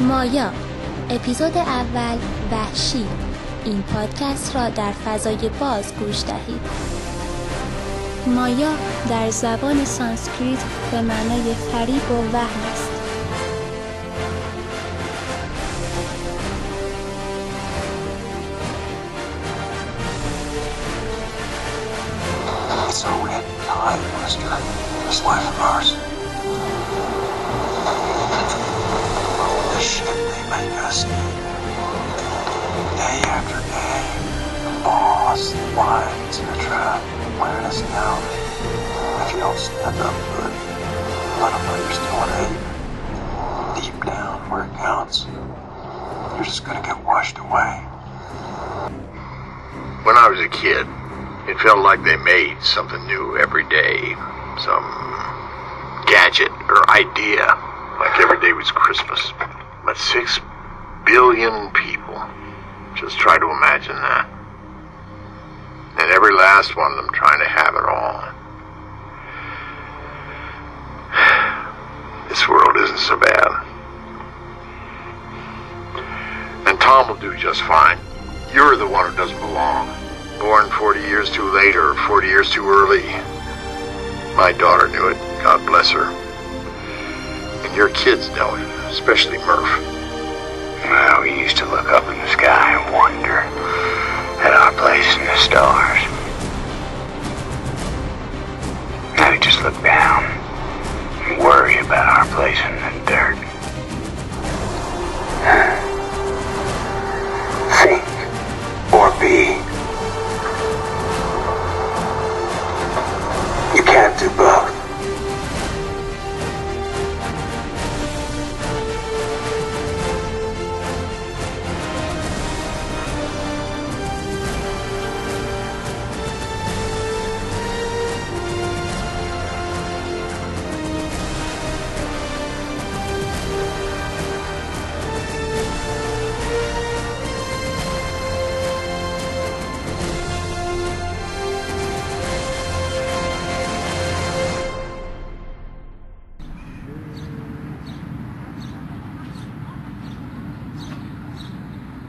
مایا اپیزود اول وحشی این پادکست را در فضای باز گوش دهید مایا در زبان سانسکریت به معنای فریب و وهم است So we had time was. This life of ours. Why is in a trap? Why in a snout? If you don't stand up good, let them know you're still an ape. Deep down where it counts, you're just gonna get washed away. When I was a kid, it felt like they made something new every day. Some gadget or idea. Like every day was Christmas. But six billion people. Just try to imagine that and every last one of them trying to have it all. This world isn't so bad. And Tom will do just fine. You're the one who doesn't belong. Born 40 years too late or 40 years too early. My daughter knew it. God bless her. And your kids know it, especially Murph. Well, we used to look up in the sky.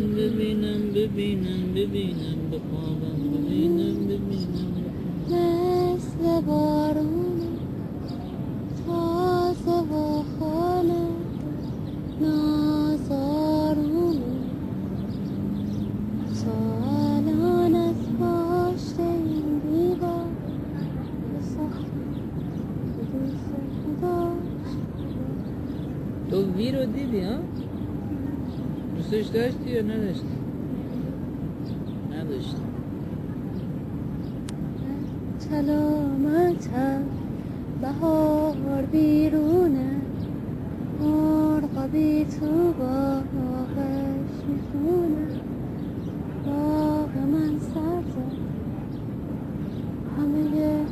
ببینم ببینم ببینم بخوابم ببینم ببینم مثل با Anastasia, Anastasia. Anastasia. سلامت بهار بیرونه مرغا بی تو باغش میخونه باغ من سبزه همه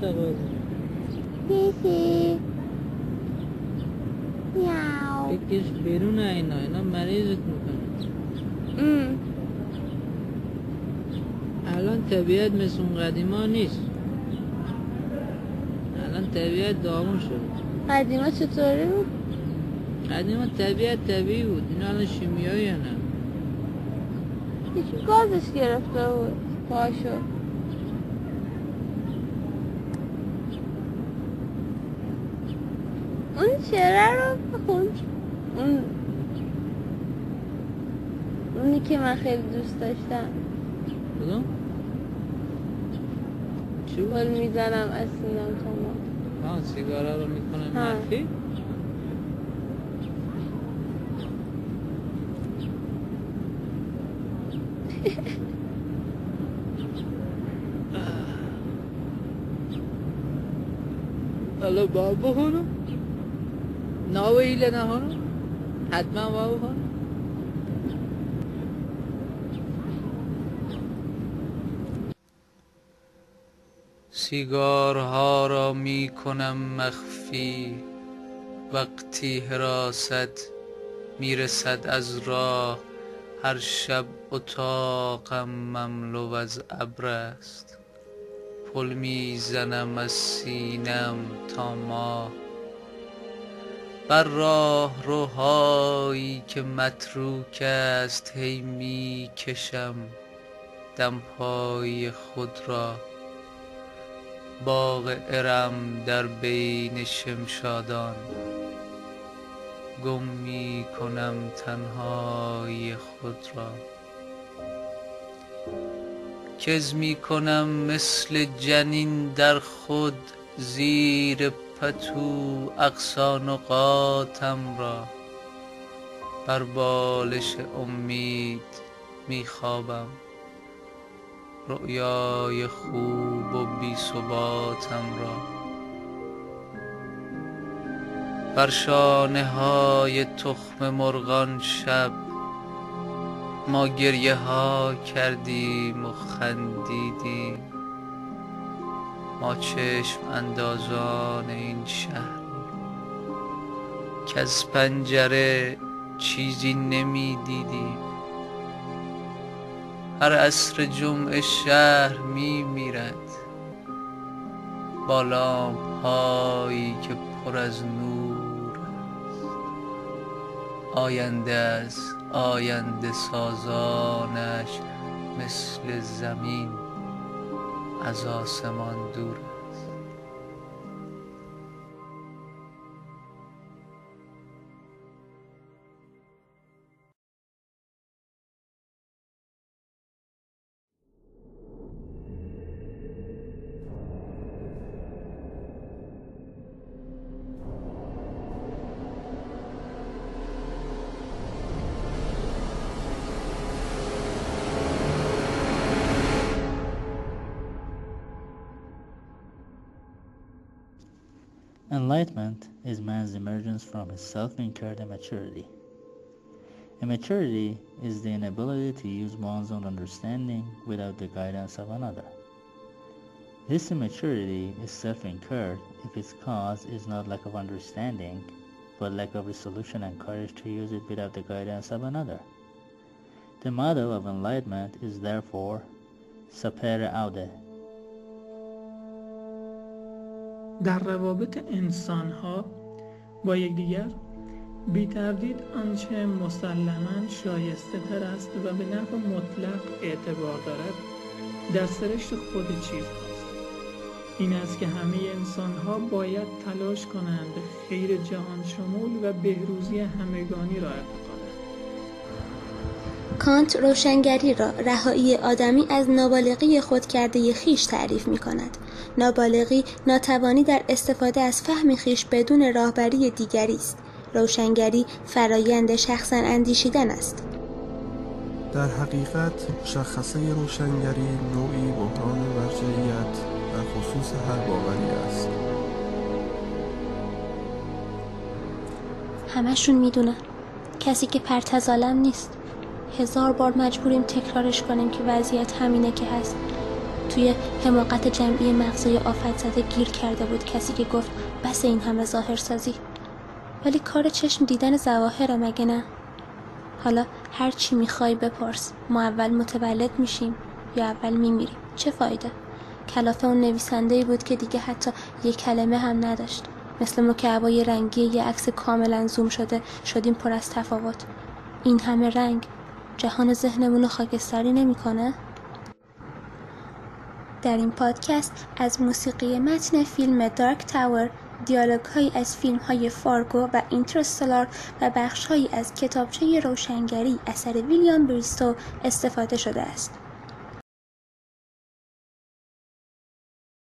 zurück. Hihi. Miau. Ich gehst Beruna ein, ne? Marezit mukan. Mm. الان طبیعت مثل اون قدیما نیست الان طبیعت دامون شد قدیما چطوری بود؟ قدیما طبیعت طبیعی بود اینا الان شیمیایی نه هیچ گازش گرفته بود پاشو un شرر و اون اونی که من خیلی دوست داشتم کدوم؟ چی بود؟ گل میزنم از سینم تمام ها سیگاره رو میکنه مخفی؟ Hello, Baba, hold. ناوه ایله نه هنو حتما واو هنو سیگارها را می کنم مخفی وقتی حراست می رسد از راه هر شب اتاقم مملو از ابر است پل می زنم از سینم تا ماه بر راه روهایی که متروک است هی می کشم دمپای خود را باغ ارم در بین شمشادان گم می کنم تنهای خود را کز می کنم مثل جنین در خود زیر پتو اقصا نقاتم را بر بالش امید میخوابم رؤیای خوب و بی ثباتم را بر شانه های تخم مرغان شب ما گریه ها کردیم و خندیدیم ما چشم اندازان این شهر. که از پنجره چیزی نمی دیدیم هر عصر جمعه شهر می میرد با لامپ هایی که پر از نور است. آینده از آینده سازانش مثل زمین. از آسمان دور Enlightenment is man's emergence from his self-incurred immaturity. Immaturity is the inability to use one's own understanding without the guidance of another. This immaturity is self-incurred if its cause is not lack of understanding, but lack of resolution and courage to use it without the guidance of another. The motto of enlightenment is therefore, sapere aude, در روابط انسان ها با یکدیگر بی تردید آنچه مسلما شایسته تر است و به نحو مطلق اعتبار دارد در سرشت خود چیز است این است که همه انسان ها باید تلاش کنند خیر جهان شمول و بهروزی همگانی را کانت روشنگری را رهایی آدمی از نابالغی خود کرده خیش تعریف می کند. نابالغی ناتوانی در استفاده از فهم خیش بدون راهبری دیگری است. روشنگری فرایند شخصا اندیشیدن است. در حقیقت شخصه روشنگری نوعی بحران مرجعیت در خصوص هر باوری است. همشون میدونن کسی که پرتزالم نیست هزار بار مجبوریم تکرارش کنیم که وضعیت همینه که هست. توی حماقت جمعی مغزای آفت زده گیر کرده بود کسی که گفت بس این همه ظاهر سازی. ولی کار چشم دیدن زواهر مگه نه؟ حالا هر چی میخوای بپرس. ما اول متولد میشیم یا اول میمیریم. چه فایده؟ کلافه اون نویسنده ای بود که دیگه حتی یک کلمه هم نداشت. مثل مکعبای رنگی یه عکس کاملا زوم شده. شدیم پر از تفاوت. این همه رنگ جهان ذهنمون رو خاکستری نمیکنه؟ در این پادکست از موسیقی متن فیلم دارک تاور دیالوگ هایی از فیلم های فارگو و اینترستلار و بخش هایی از کتابچه روشنگری اثر ویلیام بریستو استفاده شده است.